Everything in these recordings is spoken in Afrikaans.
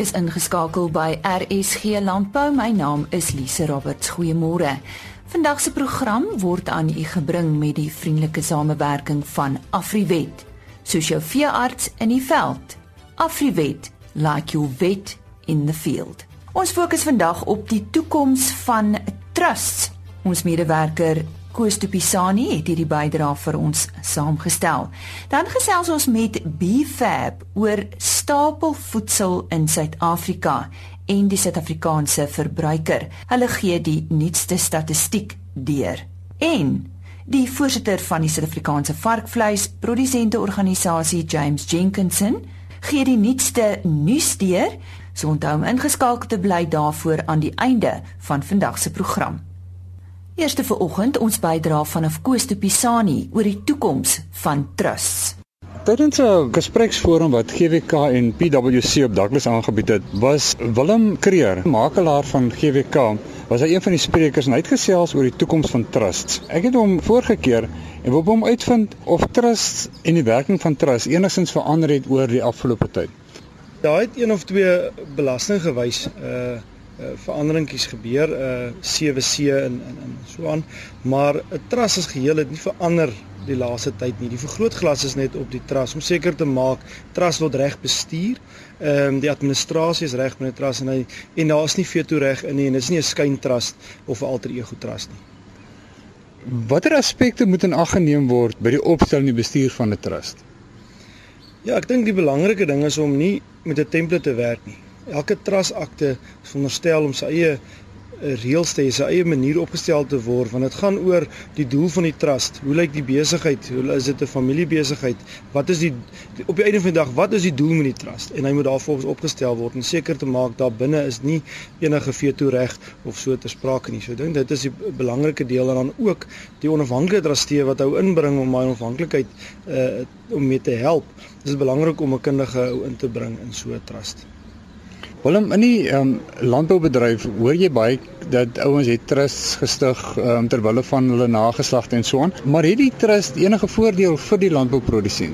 is ingeskakel by RSG Landbou. My naam is Lise Roberts. Goeiemôre. Vandag se program word aan u gebring met die vriendelike samewerking van Afriwet, soos jou veearts in die veld. Afriwet, like your vet in the field. Ons fokus vandag op die toekoms van trusts. Ons medewerker Koos de Pisani het hierdie bydrae vir ons saamgestel. Dan gesels ons met BFAB oor stapelvoedsel in Suid-Afrika en die Suid-Afrikaanse verbruiker. Hulle gee die nuutste statistiek deur. En die voorsitter van die Suid-Afrikaanse varkvleisprodusente organisasie James Jenkinson gee die nuutste nuus deur. So onthou om ingeskakel te bly daarvoor aan die einde van vandag se program. Eerste vir oggend ons bydra vanaf Koos de Pisani oor die toekoms van trusts. Tydens 'n gespreksforum wat GWK en PwC op Douglas aangebied het, was Willem Kreer, makelaar van GWK, was hy een van die sprekers en hy het gesels oor die toekoms van trusts. Ek het hom voorgekeer en wou hom uitvind of trusts en die werking van trusts enigstens verander het oor die afgelope tyd. Daar het een of twee belasting gewys uh uh, veranderingkies gebeur uh 7C en en en so aan maar 'n trust as geheel het nie verander die laaste tyd nie. Die vergrootglas is net op die trust om seker te maak trust word reg bestuur ehm um, die administrasie is reg binne trust en hy en daar is nie veto reg in nie en dit is nie 'n skyn trust of 'n alter ego trust nie. Watter aspekte moet in ag geneem word by die opstelling en bestuur van 'n trust? Ja, ek dink die belangrike ding is om nie met 'n template te werk nie elke trusakte veronderstel om sy eie eh, reëls te hê, sy eie manier opgestel te word want dit gaan oor die doel van die trust. Hoe lyk die besigheid? Hoe is dit 'n familiebesigheid? Wat is die op die einde van die dag, wat is die doel met die trust? En hy moet daarvolgens opgestel word en seker te maak daar binne is nie enige veto reg of so te sprake nie. So ek dink dit is die belangrike deel en dan ook die onafhanklike trustee wat hou inbring om my onafhanklikheid uh om mee te help. Dit is belangrik om 'n kundige in te bring in so 'n trust. Willem in die um, landboubedryf hoor jy baie dat ouens het trusts gestig um, ter wille van hulle nageslagte en so aan, maar het die trust enige voordeel vir die landbouprodusent?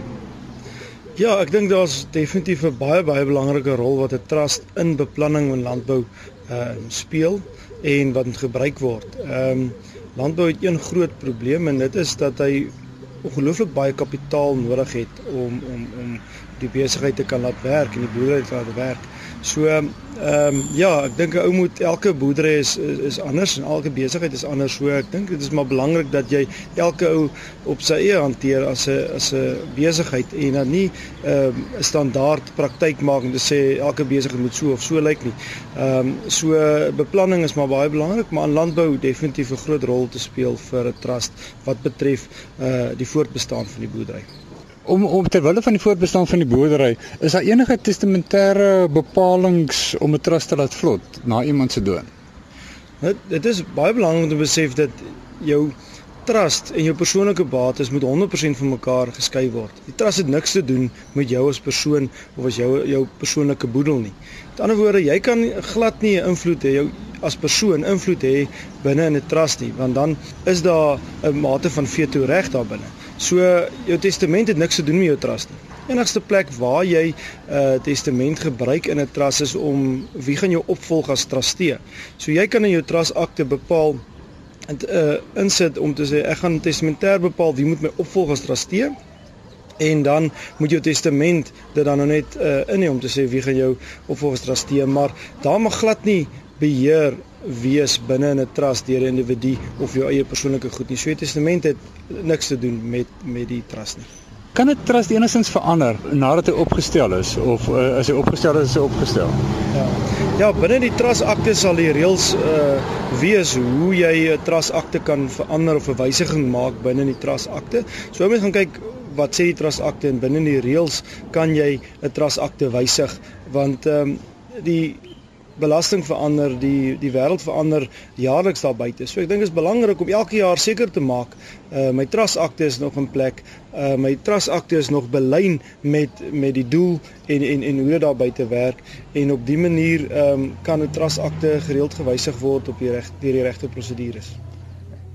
Ja, ek dink daar's definitief 'n baie baie belangrike rol wat 'n trust in beplanning en landbou uh speel en wat gebruik word. Ehm um, landbou het een groot probleem en dit is dat hy ongelooflik baie kapitaal nodig het om om om die besigheid te kan laat werk en die boerdery te laat werk. So ehm um, ja, ek dink 'n ou moet elke boerdery is, is is anders en elke besigheid is anders. So ek dink dit is maar belangrik dat jy elke ou op sy eie hanteer as 'n as 'n besigheid en dan nie ehm um, 'n standaard praktyk maak en sê elke besigheid moet so of so lyk nie. Ehm um, so beplanning is maar baie belangrik, maar in landbou definitief 'n groot rol te speel vir 'n trust wat betref uh die voortbestaan van die boerdery om om ter wille van die voortbestaan van die boerdery, is daar enige testamentêre bepalinge om 'n trust te laat vlot na iemand se dood? Dit dit is baie belangrik om te besef dat jou trust en jou persoonlike bates moet 100% van mekaar geskei word. Die trust het niks te doen met jou as persoon of as jou jou persoonlike boedel nie. Met ander woorde, jy kan glad nie 'n invloed hê jou as persoon invloed hê binne in 'n trust nie, want dan is daar 'n mate van veto reg daar binne. So jou testament het niks te doen met jou trust nie. Enigste plek waar jy 'n uh, testament gebruik in 'n trust is om wie gaan jou opvolg as trustee. So jy kan in jou trust akte bepaal en uh, insit om te sê ek gaan testamentêr bepaal wie moet my opvolg as trustee en dan moet jou testament dit dan nou net uh, in hê om te sê wie gaan jou opvolg as trustee, maar daar mag glad nie beheer wees binne in 'n trust deur 'n individu of jou eie persoonlike goed nie. So 'n testament het niks te doen met met die trust nie. Kan 'n trust enigstens verander nadat hy opgestel is of uh, as hy opgestel is, is hy opgestel? Ja. Ja, binne die trust akte sal die reëls uh wees hoe jy 'n trust akte kan verander of 'n wysiging maak binne die trust akte. So mense gaan kyk wat sê die trust akte en binne die reëls kan jy 'n trust akte wysig want ehm um, die belasting verander, die die wêreld verander jaarliks daar buite. So ek dink dit is belangrik om elke jaar seker te maak uh my trust akte is nog in plek. Uh my trust akte is nog belyn met met die doel en en en hoe dit daar buite werk en op die manier ehm um, kan 'n trust akte gereeld gewysig word op die reg deur die regte prosedures.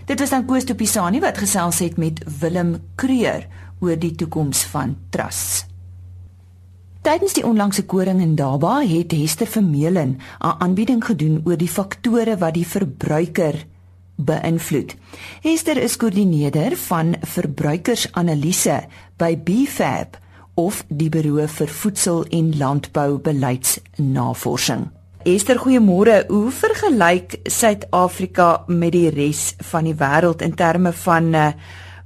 Dit was dan Koos de Pisani wat gesels het met Willem Kreur oor die toekoms van trusts. Tydens die onlangse koring in Daba het Hester Vermeulen 'n aanbieding gedoen oor die faktore wat die verbruiker beïnvloed. Hester is koördineerder van verbruikersanalise by BFAB of die Buro vir Voedsel en Landbou Beleidsnavorsing. Esther, goeiemôre. Hoe vergelyk Suid-Afrika met die res van die wêreld in terme van uh,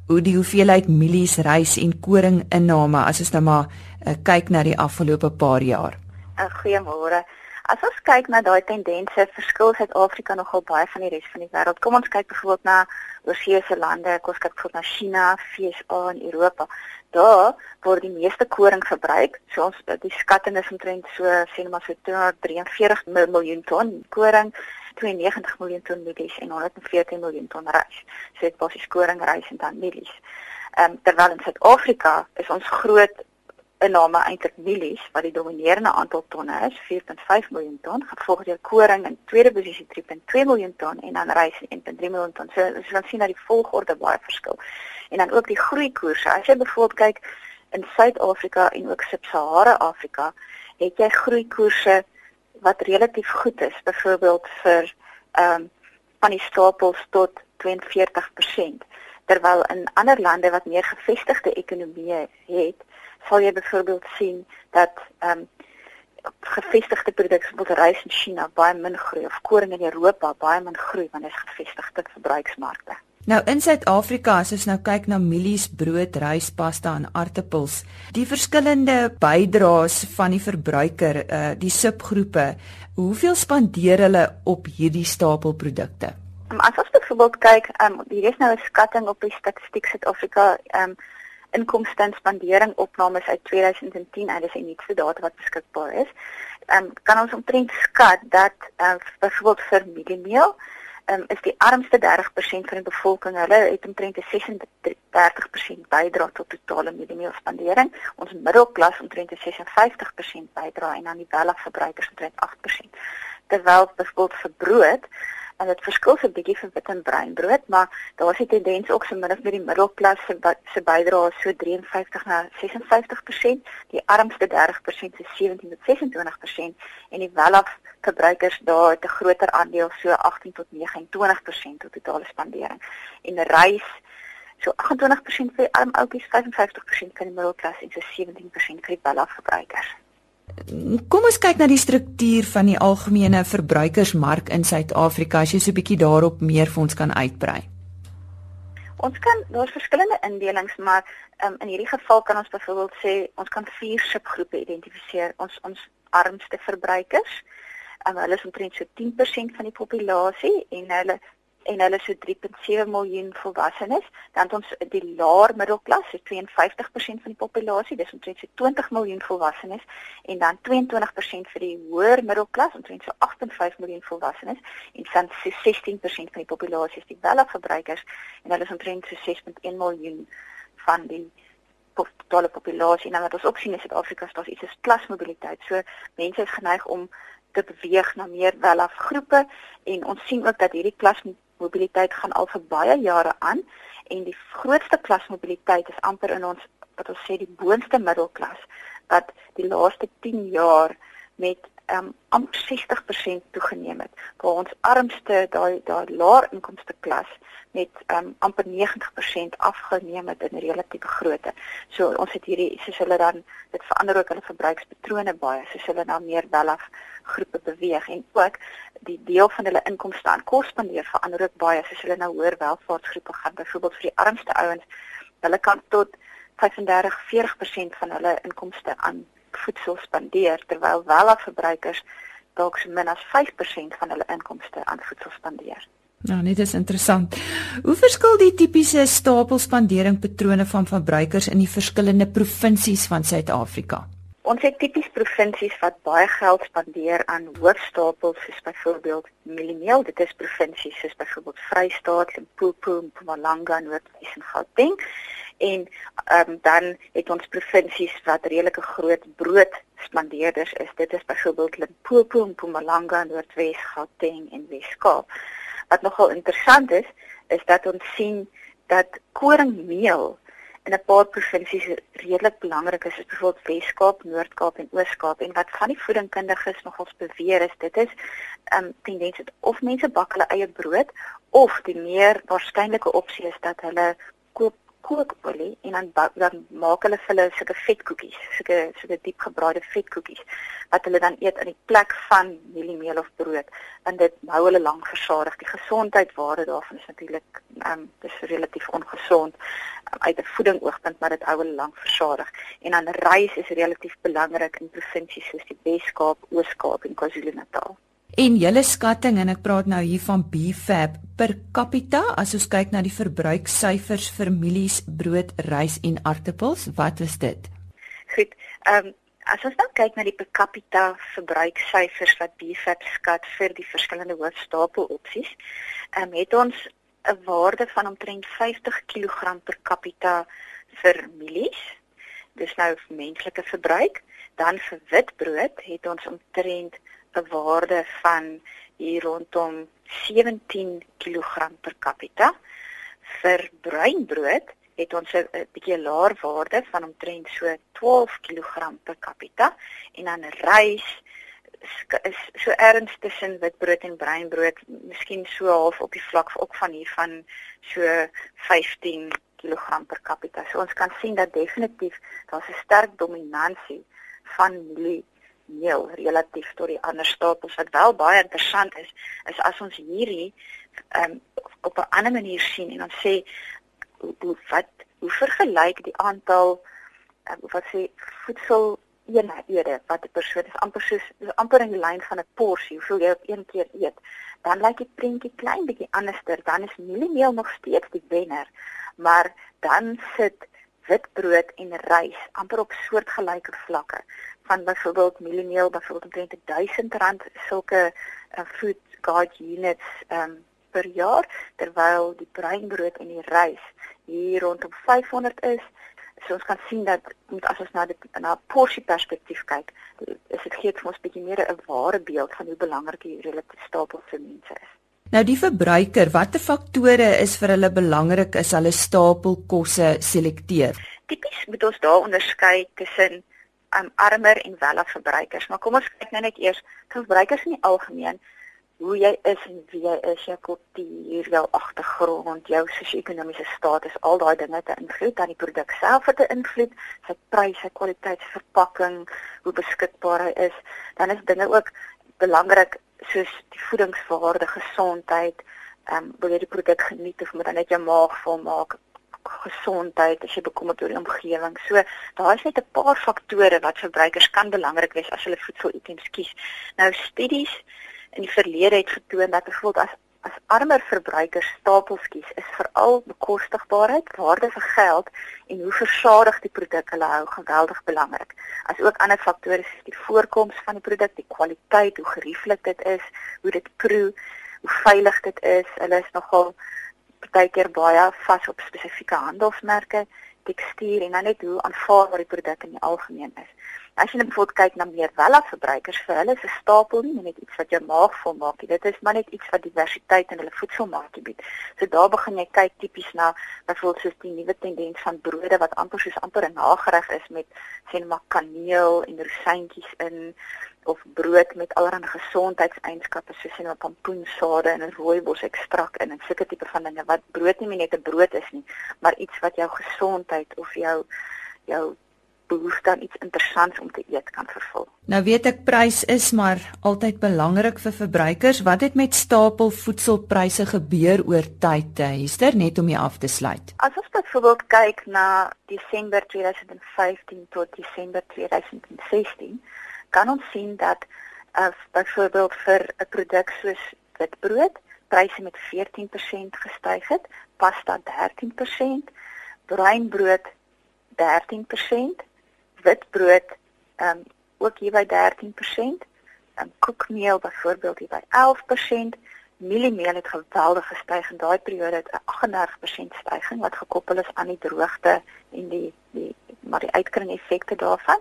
hoe die hoeveelheid mielies, rys en koring inname as ons nou maar uh, kyk na die afgelope paar jaar? Uh, goeiemôre. As ons kyk na daai tendense, verskil Suid-Afrika nogal baie van die res van die wêreld. Kom ons kyk byvoorbeeld na oorseese lande, kom ons kyk byvoorbeeld na China, VS en Europa. Daar word die meeste koring verbruik. So ons die skatting is omtrent so sê maar so 243 miljoen ton koring. 92 miljoen ton mielies en 114 miljoen ton rys. So dit basies koring, rys en dan mielies. Ehm um, terwyl in Suid-Afrika is ons groot inname eintlik mielies wat die dominerende aantal tonne is, 4.5 miljoen ton, gevolg deur koring in tweede posisie 3.2 miljoen ton en dan rys 1.3 miljoen ton. So ons kan sien dat die volgorde baie verskil. En dan ook die groeikoerse. As jy byvoorbeeld kyk in Suid-Afrika en ook Sub-Sahara Afrika, het jy groeikoerse wat relatief goed is, byvoorbeeld vir ehm um, van die stapels tot 42% terwyl in ander lande wat meer gevestigde ekonomieë het, sal jy byvoorbeeld sien dat ehm um, gevestigde produkte soos rys in China baie min groei of koring in Europa baie min groei want dit is gevestigde verbruiksmarkte. Nou in Suid-Afrika as ons nou kyk na mielies, brood, rys, pasta en aartappels, die verskillende bydraes van die verbruiker, uh die subgroepe, hoeveel spandeer hulle op hierdie stapelprodukte? Um, as ons byvoorbeeld kyk, um hier is nou 'n skatting op die statistiek Suid-Afrika um inkomste en spandering opnames uit 2010 en dis die nuutste data wat beskikbaar is. Ehm um, kan ons omtrent skat dat ehm uh, byvoorbeeld vir mieliemeel ehm um, is die armste 30% van die bevolking, hulle het omtrent 'n 36% bydra tot totale mieliemeel spandering. Ons middelklas omtrent 'n 56% bydra en dan die welafgebruikers omtrent 8%. Terwyl byvoorbeeld vir brood en dit verskil so 'n bietjie vir wit en bruin brood, maar daar is 'n tendens ook so of meer die middelklas se se bydrae so 53 na 56%, die armste 30% se 17 tot 26% en die welaf verbruikers daar het 'n groter aandeel so 18 tot 29% tot totale spandering. En rys so 28% vir arm ouetjies, 55% vir die middelklas en so 17% vir die welaf verbruikers. Kom ons kyk na die struktuur van die algemene verbruikersmark in Suid-Afrika as jy so 'n bietjie daarop meer vir ons kan uitbrei. Ons kan daar's verskillende indelings, maar um, in hierdie geval kan ons byvoorbeeld sê ons kan vier subgroepe identifiseer. Ons ons armste verbruikers, um, hulle is omtrent so 10% van die populasie en hulle en hulle so 3.7 miljoen volwassenes, dan het ons die laer middelklas, so 52% van die populasie, dis omtrent so 20 miljoen volwassenes en dan 22% vir die hoër middelklas, omtrent so 8.5 miljoen volwassenes en dan so 16% van die populasie is die welafgebruikers en hulle is omtrent so 6.1 miljoen van die totale populasie. Nou wat ons ook sien in Suid-Afrika is daar iets soos klasmobiliteit. So mense is geneig om te beweeg na meer welafgroepe en ons sien ook dat hierdie klas mobiliteit gaan al vir baie jare aan en die grootste klasmobiliteit is amper in ons wat ons sê die boonste middelklas wat die laaste 10 jaar met um amper 60% toegeneem het. Waar ons armste daai daai laer inkomste klas met um amper 90% afgeneem het in relatiewe grootte. So ons het hierdie soos hulle dan dit verander ook hulle verbruikspatrone baie, soos hulle nou meer welaf groepe beweeg en ook die deel van hulle inkomste aan kos spandeer verander ook baie, soos hulle nou hoër welvaartsgroepe gaan. Byvoorbeeld vir die armste ouens, hulle kan tot 35-40% van hulle inkomste aan voedsel spandeer terwyl welafverbruikers dalk so min as 5% van hulle inkomste aan voedsel spandeer. Nou, dit is interessant. Hoe verskil die tipiese stapelspandering patrone van verbruikers in die verskillende provinsies van Suid-Afrika? Ons het tipies provinsies wat baie geld spandeer aan hoofstapels soos byvoorbeeld mieliemeel. Dit is provinsies soos byvoorbeeld Vrystaat, Limpopo, Mpumalanga, Noordwes en Gauteng en um, dan het ons provinsies wat redelike groot brood spandeerders is. Dit is byvoorbeeld Limpopo, Mpumalanga, Noordwes, Gauteng en Weskaap. Wat nogal interessant is, is dat ons sien dat koringmeel in 'n paar provinsies redelik belangrik is, is byvoorbeeld Wes-Kaap, Noord-Kaap en Oos-Kaap. En wat van die voedingkundiges nogals beweer is, dit is ehm um, tendens of mense bak hulle eie brood of die meer waarskynlike opsie is dat hulle koop kookolie en dan dan maak hulle hulle sulke vetkoekies, sulke sulke diep gebraaide vetkoekies wat hulle dan eet in die plek van mieliemeel of brood. En dit hou hulle lank versadig. Die gesondheidswaarde daarvan is natuurlik ehm um, dis relatief ongesond um, uit 'n voedingoogpunt, maar dit hou hulle lank versadig. En dan rys is relatief belangrik in provinsies soos die Wes-Kaap, Oos-Kaap en KwaZulu-Natal. En julle skatting en ek praat nou hier van BFAP per capita as ons kyk na die verbruiksyfers vir mielies, brood, rys en aartappels, wat is dit? Goed. Ehm um, as ons dan kyk na die per capita verbruiksyfers wat BFAP skat vir die verskillende hoofstapel opsies, ehm um, het ons 'n waarde van omtrent 50 kg per capita vir mielies. Dis nou vir menslike verbruik. Dan vir witbrood het ons omtrent 'n waarde van hier rondom 17 kg per capita. Vir bruinbrood het ons 'n bietjie laer waarde van omtrent so 12 kg per capita en dan rys is so erns tussen witbrood en bruinbrood, miskien so half op die vlak ook van hier van so 15 kg per capita. So ons kan sien dat definitief daar's 'n sterk dominansie van mielie meel relatief tot die ander stapels wat wel baie interessant is is as ons hierdie um, op 'n ander manier sien en ons sê hoe wat hoe vergelyk die aantal um, wat sê voedsel eenhede wat 'n persoon is amper soos is amper in die lyn van 'n porsie hoeveel jy op een keer eet dan lyk die prentjie klein bietjie anderster dan is mieliemeel nog steeds die wenner maar dan sit witbrood en rys amper op soortgelyke vlakke van byvoorbeeld mieliemeel byvoorbeeld omtrent R1000 sulke uh, food guide units um, per jaar terwyl die bruinbrood en die rys hier rondom 500 is. So ons kan sien dat moet as ons na dit na 'n porsie perspektief kyk, is dit gee vir ons bietjie meer 'n ware beeld van hoe belangrik die relatief stapel vir mense is. Nou die verbruiker, watter faktore is vir hulle belangrik as hulle stapelkosse selekteer? Tipies moet ons daar onderskei tussen um, armer en weller verbruikers. Maar kom ons kyk nou net eers verbruikers in die algemeen hoe jy is en wie jy is, jou kultuur, jou agtergrond, jou sosio-ekonomiese status, al daai dinge te invloed dan die produk self het 'n invloed, sy prys, sy kwaliteit, verpakking, hoe beskikbaar hy is. Dan is dinge ook belangrik soos die voedingswaarde, gesondheid, ehm um, wil jy die produk geniet of moet dan net jou maag vol maak? Gesondheid, as jy bekommerd oor die omgewing. So daar is net 'n paar faktore wat verbruikers kan belangrik wees as hulle voedselitems kies. Nou studies in die verlede het getoon dat byvoorbeeld as as armer verbruikers stapels kies, is veral bekostigbaarheid, waarde vir geld en hoe versadig die produk hulle hou geweldig belangrik. As ook ander faktore soos die voorkoms van die produk, die kwaliteit, hoe gerieflik dit is, hoe dit proe, hoe veilig dit is. Hulle is nogal partykeer baie vas op spesifieke handelsmerke, tekstuur en dan net hoe aanvaarbaar die produk in die algemeen is. As jy net bijvoorbeeld kyk na meer wella verbruikers, vir hulle is 'n stapel nie net iets wat jou maag vol maak nie. Dit is maar net iets wat diversiteit in hulle voedselmark bied. So daar begin jy kyk tipies na byvoorbeeld soos die nuwe tendens van brode wat amper soos amper 'n nagereg is met sien maar kaneel en rosientjies in of brood met allerlei gesondheidseienskappe soos in 'n pompoensade en rooibos ekstrak in en sulke tipe van dinge wat brood nie net 'n brood is nie, maar iets wat jou gesondheid of jou jou behoefte aan iets interessants om te eet kan vervul. Nou weet ek prys is maar altyd belangrik vir verbruikers. Wat het met stapel voedselpryse gebeur oor tyd? Hester net om hier af te sluit. As ons byvoorbeeld kyk na Desember 2015 tot Desember 2016 kan ons sien dat as uh, byvoorbeeld vir 'n produk soos witbrood pryse met 14% gestyg het, pasta 13%, bruinbrood 13%, witbrood um ook hier by 13%, um koekmeel byvoorbeeld hier by 11%, mieliemeel het geweldig gestyg in daai periode het 'n 38% stygings wat gekoppel is aan die droogte en die die maar die uitkring effekte daarvan.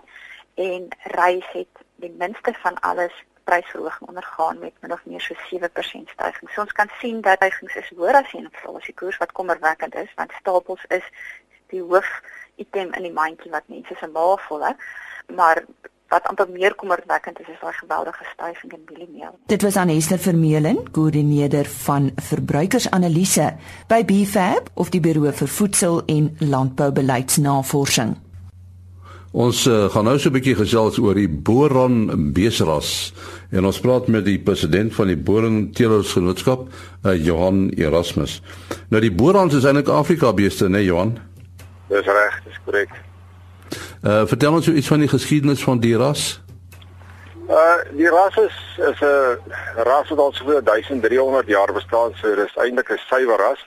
En rys het die minste van alles prysverhoging ondergaan met min of meer so 7% stygings. So ons kan sien dat stygings is hoër as die inflasiekoers wat kommerwekkend is want stapels is die hoof item in die mandjie wat mense se maag voel hè maar wat amper meer kommerwekkend is is daai geweldige stygings in mieliemeel. Dit was aan Esther Vermeulen, koördineerder van verbruikersanalise by BFAB of die Buro vir Voedsel en Landboubeleidsnavorsing. Ons uh, gaan nou so 'n bietjie gesels oor die Boron beesras en ons praat met die president van die Boron Teelersgenootskap, uh, Johan Erasmus. Nou die Borons is eintlik Afrika beeste, né, nee, Johan? Dis reg, dis korrek. Uh vertel ons iets van die geskiedenis van die ras. Uh die ras is is 'n ras wat al so 1300 jaar bestaan, so dis eintlik 'n suiwer ras.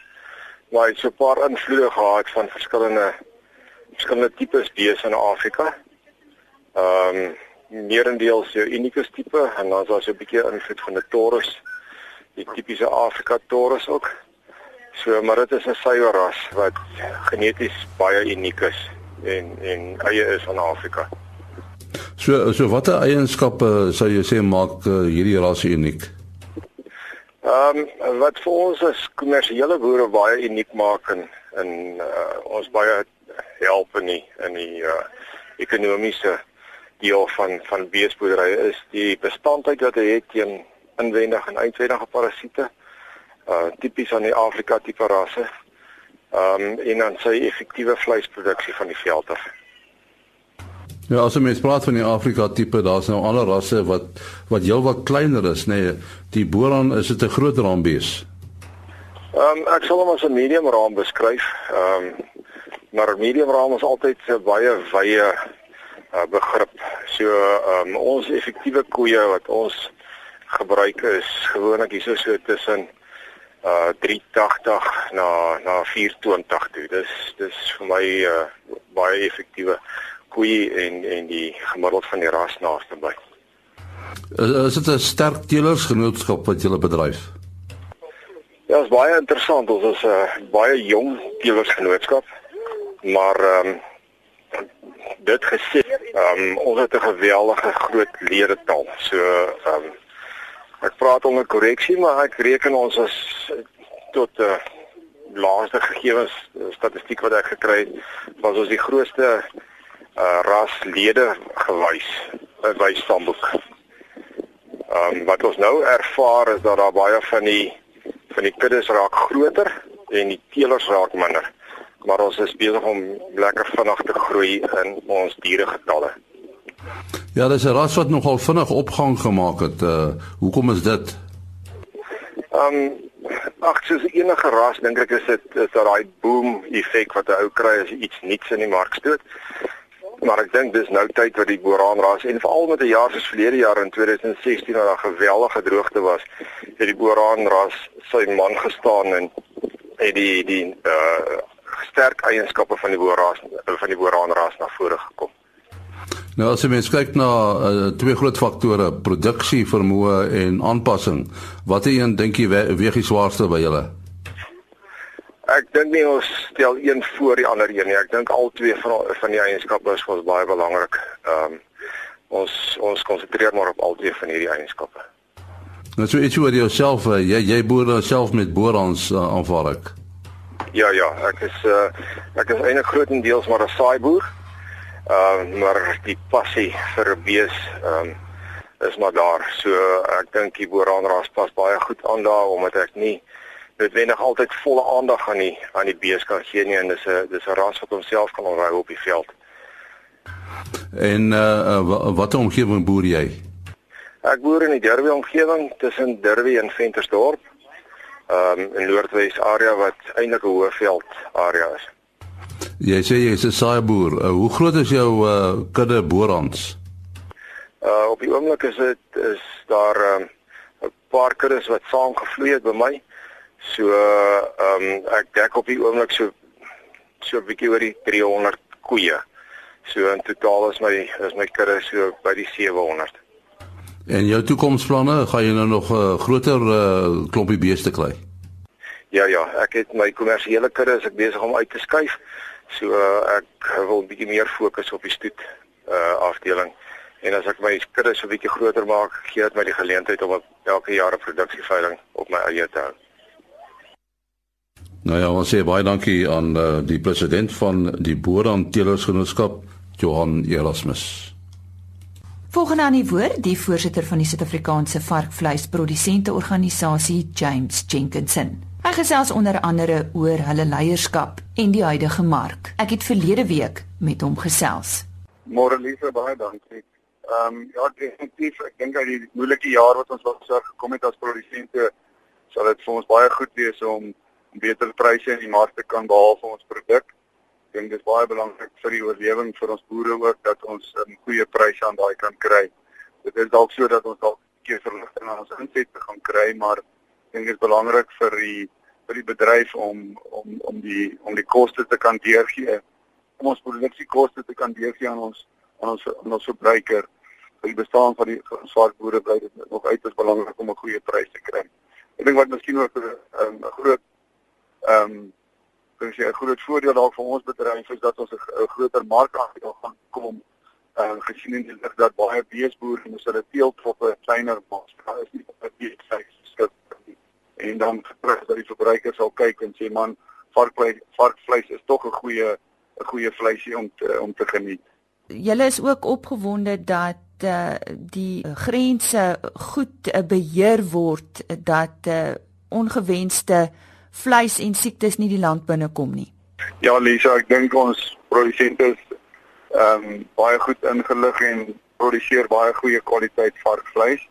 Maar hy het so 'n paar invloede gehad van verskillende verskillende tipes beeste in Afrika. Ehm um, meerendeels jou unieke tipe en dan is daar so 'n bietjie invloed van die Taurus, die tipiese Afrika Taurus ook. So maar dit is 'n suiwer ras wat geneties baie uniek is en en eie is van Afrika. So so watter eienskappe sou jy sê maak uh, hierdie ras uniek? Ehm um, wat vir ons as kommersiële boere baie uniek maak en en uh, ons baie help in die in die uh, ekonomiese deel van van beesboerdery is die bestandheid wat hy het teen inwendige en uitwendige parasiete. Uh tipies aan die Afrika tipe rasse ehm um, en dan sy effektiewe vleisproduksie van die veld af. Ja, as ons praat van die Afrika tipe, daar's nou ander rasse wat wat heelwat kleiner is, nê. Nee, die boran is dit 'n groter raambees. Ehm um, ek sal hom as 'n medium raam beskryf. Ehm um, maar medium raam is altyd 'n baie wye uh, begrip. So um, ons effektiewe koeie wat ons gebruik is gewoonlik hierso so tussen uh 380 na na 420 toe. Dis dis vir my uh baie effektiewe koei en en die gemiddeld van die ras naaste by. Is, is dit 'n sterk teelersgenootskap wat julle bedryf? Ja, dit is baie interessant. Ons is 'n uh, baie jong teelersgenootskap. Maar ehm um, dit gesê, ehm um, ons het 'n geweldige groot ledetal. So ehm um, Ek praat onder korreksie, maar ek reken ons is tot 'n uh, laaste gegevens statistiek wat ek gekry het, was ons die grootste uh, raslede gewys in my stamboek. Ehm um, wat ons nou ervaar is dat daar baie van die van die kuddes raak groter en die teelers raak minder. Maar ons is besig om lekker vinnig te groei in ons dieregetalle. Ja, dis 'n ras wat nogal vinnig opgang gemaak het. Uh hoekom is dit? Ehm um, ag, soos enige ras dink ek is dit is dat daai boom effek wat 'n ou kry as iets nuuts in die mark stoot. Maar ek dink dis nou tyd vir die Boran ras en veral met 'n jaar soos verlede jaar in 2016 waar daar geweldige droogte was, het die Boran ras sy man gestaan en het die die uh sterk eienskappe van die Boran van die Boran ras na vore gekom. Nou as jy mens kyk na uh, twee groot faktore, produksie vermoë en aanpassing, watter een dink jy weeg die swaarste by julle? Ek dink nie ons stel een voor die ander een nie. Ek dink al twee van van die eienskappe is vir ons baie belangrik. Ehm um, ons ons konsentreer maar op al twee van hierdie eienskappe. Nou so iets oor jouself, uh, jy jy boer nou self met boerhans uh, aanvaar ek. Ja ja, ek is uh, ek is eintlik grootendeels maar 'n saaiboer. Ehm uh, maar die passie vir bees ehm um, is maar daar. So ek dink die boeraanras pas baie goed aan daar omdat ek nie noodwendig altyd volle aandag aan die aan die bees kan gee nie en dis 'n dis 'n ras wat homself kan onthou op die veld. En uh, watter omgewing boer jy? Ek boer in die Derby omgewing tussen Derby en Ventersdorp. Ehm um, in Noordwes area wat eintlik 'n hoëveld area is. Jy sê jy's 'n saai boer. Uh, hoe groot is jou uh, kudde boerhans? Uh op die oomblik is dit is daar 'n um, paar kuddes wat saamgevloei het by my. So ehm um, ek dek op die oomblik so so 'n bietjie oor die 300 koeie. So in totaal is my is my kudde so by die 700. En jou toekomsplanne, gaan jy nou nog 'n uh, groter uh, klompie beeste kry? Ja ja, ek het my kommersiële kudde as ek besig om uit te skuif. So uh, ek wil 'n bietjie meer fokus op die stoet uh afdeling. En as ek my kudde so 'n bietjie groter maak, gee dit my die geleentheid om elke jaar 'n produksieveiling op my eie te hou. Nou ja, ons sê baie dankie aan uh, die president van die Boerhandelersgenootskap, Johan Erasmus. Volgende aan die woord, die voorsitter van die Suid-Afrikaanse varkvleisprodusente organisasie, James Jenkinson. Hy gesels onder andere oor hulle leierskap en die huidige mark. Ek het verlede week met hom gesels. Môre Lise, baie dankie. Ehm um, ja, definitief, ek dink dat die moeilike jaar wat ons was gekom het as produsente sal dit vir ons baie goed wees om beter pryse in die mark te kan behaal vir ons produk. Dink dit is baie belangrik vir die oorlewing vir ons boere ook dat ons 'n um, goeie pryse aan daai kan kry. Dit is dalk so dat ons dalk 'n keer verligting aan ons inset te gaan kry, maar ek dink dit is belangrik vir die vir die bedryf om om om die om die koste te kan deurgee om ons produksiekoste te kan deurgee aan ons aan ons aan ons verbruiker vir die bestaan van die swart boere bly dit nog uiters belangrik om 'n goeie prys te kry. Ek dink wat miskien ook 'n um, groot ehm um, ek sê 'n groot voordeel daar vir ons bedryf is dat ons 'n groter mark aan gaan kom. Ehm uh, gesien in die dat baie beesboere moet hulle teeltroppe kleiner maak. Daar is nie op 'n beeshuis geskik nie. En dan vertrek dat die verbruiker sal kyk en sê man varkvleis varkvleis is tog 'n goeie 'n goeie vleisie om te, om te geniet. Julle is ook opgewonde dat uh, die grense goed uh, beheer word dat uh, ongewenste vleis en siektes nie die land binnekom nie. Ja Lisa, ek dink ons produsente is ehm um, baie goed ingelig en produseer baie goeie kwaliteit varkvleis.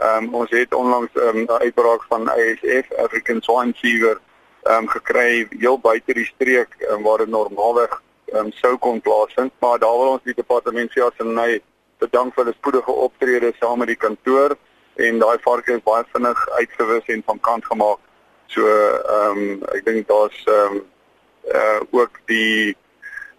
Ehm um, ons het onlangs ehm, 'n um, uitbraak van ASF African Swine Fever ehm um, gekry heel buite die streek um, waar dit normaalweg um, sou kon plaasvind, maar daar wil ons die departement se assenaai bedank vir hulle spoedige optrede saam met die kantoor en daai varke is baie vinnig uitgewis en van kant gemaak. So ehm um, ek dink daar's ehm um, uh ook die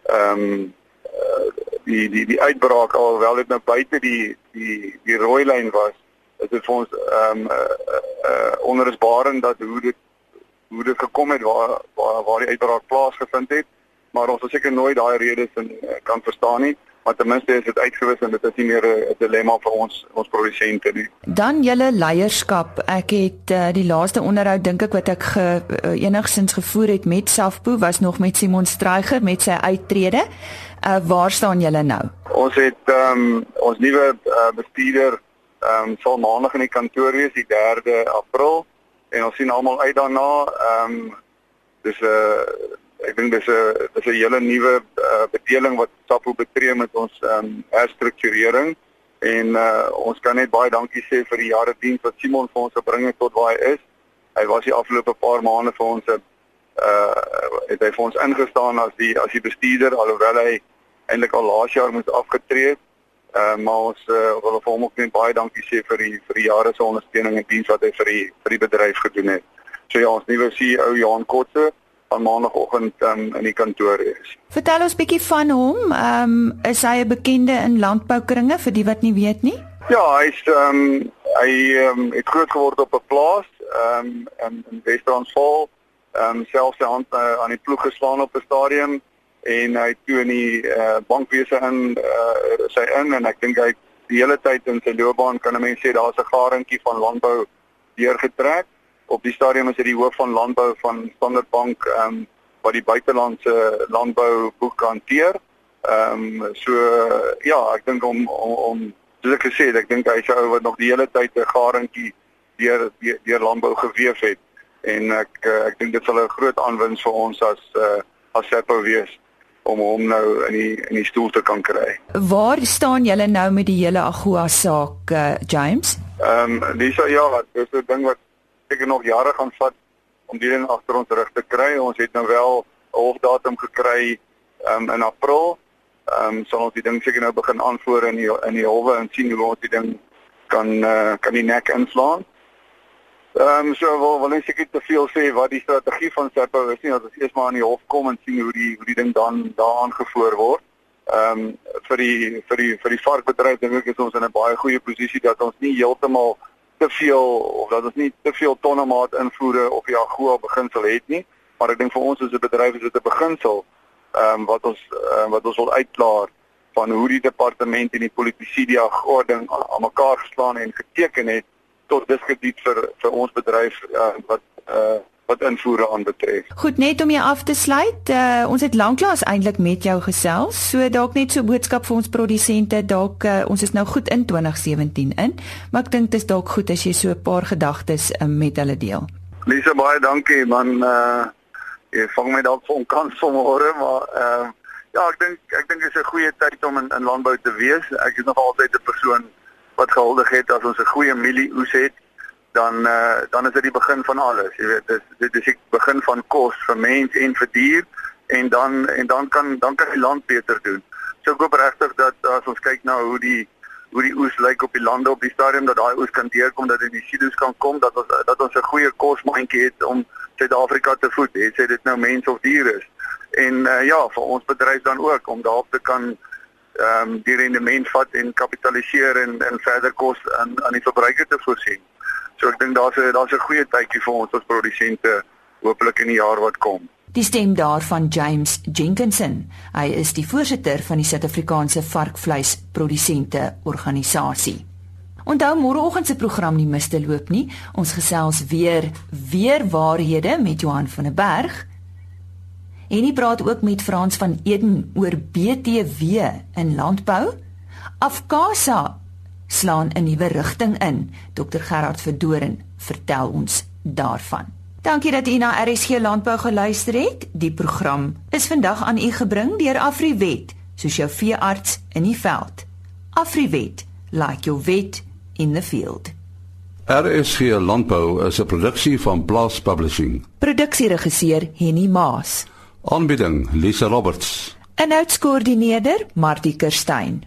ehm um, uh, die die die uitbraak alhoewel dit nou buite die die die rooi lyn was, is dit vir ons ehm um, uh, uh onrusbarend dat hoe dit hoe dit gekom het waar waar waar die uitbraak plaasgevind het. Maar ons sal seker nooit daai redes eh, kan verstaan nie maar ten minste is dit uitgewis en dit is nie meer 'n dilemma vir ons ons produsente nie. Dan julle leierskap. Ek het uh, die laaste onderhoud dink ek wat ek ge, uh, enigsins gevoer het met Safpo was nog met Simon Streyger met sy uittrede. Uh, waar staan julle nou? Ons het um, ons nuwe uh, bestuurder ehm um, sal maandag in die kantoor wees die 3de April en ons sien almal uit daarna. Ehm um, dis 'n uh, ek dink dis 'n dis 'n hele nuwe uh, bedeling wat SAPO betree met ons um, herstrukturering en uh, ons kan net baie dankie sê vir die jare diens wat Simon vir ons gebring het tot waar hy is. Hy was die afgelope paar maande vir ons 'n uh het hy vir ons ingestaan as die as die bestuurder alhoewel hy eintlik al laas jaar moes afgetree het. Uh maar ons uh, wil vir hom ook net baie dankie sê vir die vir die jare se ondersteuning en diens wat hy vir die vir die bedryf gedoen het. So ja, ons nuwe CEO Johan Kotse aan maandagooggend um, in die kantoor is. Vertel ons bietjie van hom. Ehm um, is hy 'n bekende in landboukringe vir die wat nie weet nie? Ja, hy's ehm um, hy um, het groot geword op 'n plaas ehm um, in, in Wes-Transvaal. Ehm um, selfs sy hand uh, aan die ploeg geslaan op 'n stadium en hy toe in die uh, bankwese in uh, sy in en ek dink hy die hele tyd in sy loopbaan kan 'n mens sê daar's 'n garentjie van landbou deurgetrek op die stadium is hy die hoof van landbou van Standard Bank ehm um, wat die buitelandse landbou boek hanteer. Ehm um, so ja, ek dink om om, om soos ek gesê het, ek dink hy sou wat nog die hele tyd 'n garantjie deur deur landbou geweef het en ek ek dink dit sal 'n groot aanwinst vir ons as uh, as Seppo wees om hom nou in die in die stoel te kan kry. Waar staan julle nou met die hele Agua saak, uh, James? Ehm um, dis ja, dis 'n ding wat seker nog jare gaan vat om die ding agter ons rug te kry. Ons het nou wel 'n hofdatum gekry um, in April. Ehm um, sal ons die ding seker nou begin aanvoer in die in die howe en sien hoe ons die ding kan uh, kan die nek inslaan. Ehm um, so wil wil ek seker te veel sê wat die strategie van SAPO is nie dat ons eers maar aan die hof kom en sien hoe die hoe die ding dan daaraan gevoer word. Ehm um, vir die vir die vir die varkbedryf dink ek is ons in 'n baie goeie posisie dat ons nie heeltemal te veel of dat ons nie te veel tonne maat invoere of die AGOA beginsel het nie, maar ek dink vir ons as 'n bedryf is dit 'n beginsel ehm um, wat ons um, wat ons wil uitklaar van hoe die departement en die politisie die AGOA ding aan mekaar geslaan en geteken het tot dis gebied vir vir ons bedryf uh, wat uh, wat invoere aanbetref. Goed, net om jou af te sluit, uh, ons het lanklaas eintlik met jou gesels, so dalk net so boodskap vir ons produsente, dalk uh, ons is nou goed in 2017 in, maar ek dink dit is dalk goed as jy so 'n paar gedagtes uh, met hulle deel. Lisa, baie dankie man. Uh jy vang my dalk van kans vanmôre, maar ehm uh, ja, ek dink ek dink dit is 'n goeie tyd om in, in landbou te wees. Ek is nog altyd 'n persoon wat gehuldig het as ons 'n goeie mielie oes het dan uh, dan is dit die begin van alles. Jy weet, dis dit is die begin van kos vir mens en vir dier en dan en dan kan dan kan die land beter doen. So ek hoop regtig dat as ons kyk na hoe die hoe die oes lyk op die lande op die stadium dat daai oes kan deurkom dat dit in die silo's kan kom dat ons dat ons 'n goeie kosmandjie het om Suid-Afrika te voed, het sy dit nou mense of diere is. En uh, ja, vir ons bedryf dan ook om daarop te kan ehm um, die rendement vat en kapitaliseer en en verder kos aan aan die verbruiker te voorsien. So ek dink daar's 'n daar's 'n goeie tydjie vir ons as produsente hopelik in die jaar wat kom. Die stem daarvan James Jenkinson. Hy is die voorsitter van die Suid-Afrikaanse varkvleisprodusente organisasie. Onthou môreoggend se program nie mis te loop nie. Ons gesels weer weer waarhede met Johan van der Berg. En hy praat ook met Frans van Eden oor BTW in landbou. Afkasa slaan 'n nuwe rigting in. Dr Gerard Verdoren vertel ons daarvan. Dankie dat u na RSG Landbou geluister het. Die program is vandag aan u gebring deur Afriwet, soos jou veearts in die veld. Afriwet, like your vet in the field. RSG Landbou is 'n produksie van Blast Publishing. Produksieregisseur Henny Maas. Aanbieding Lisa Roberts. En uitskoördineerder Martie Kerstyn.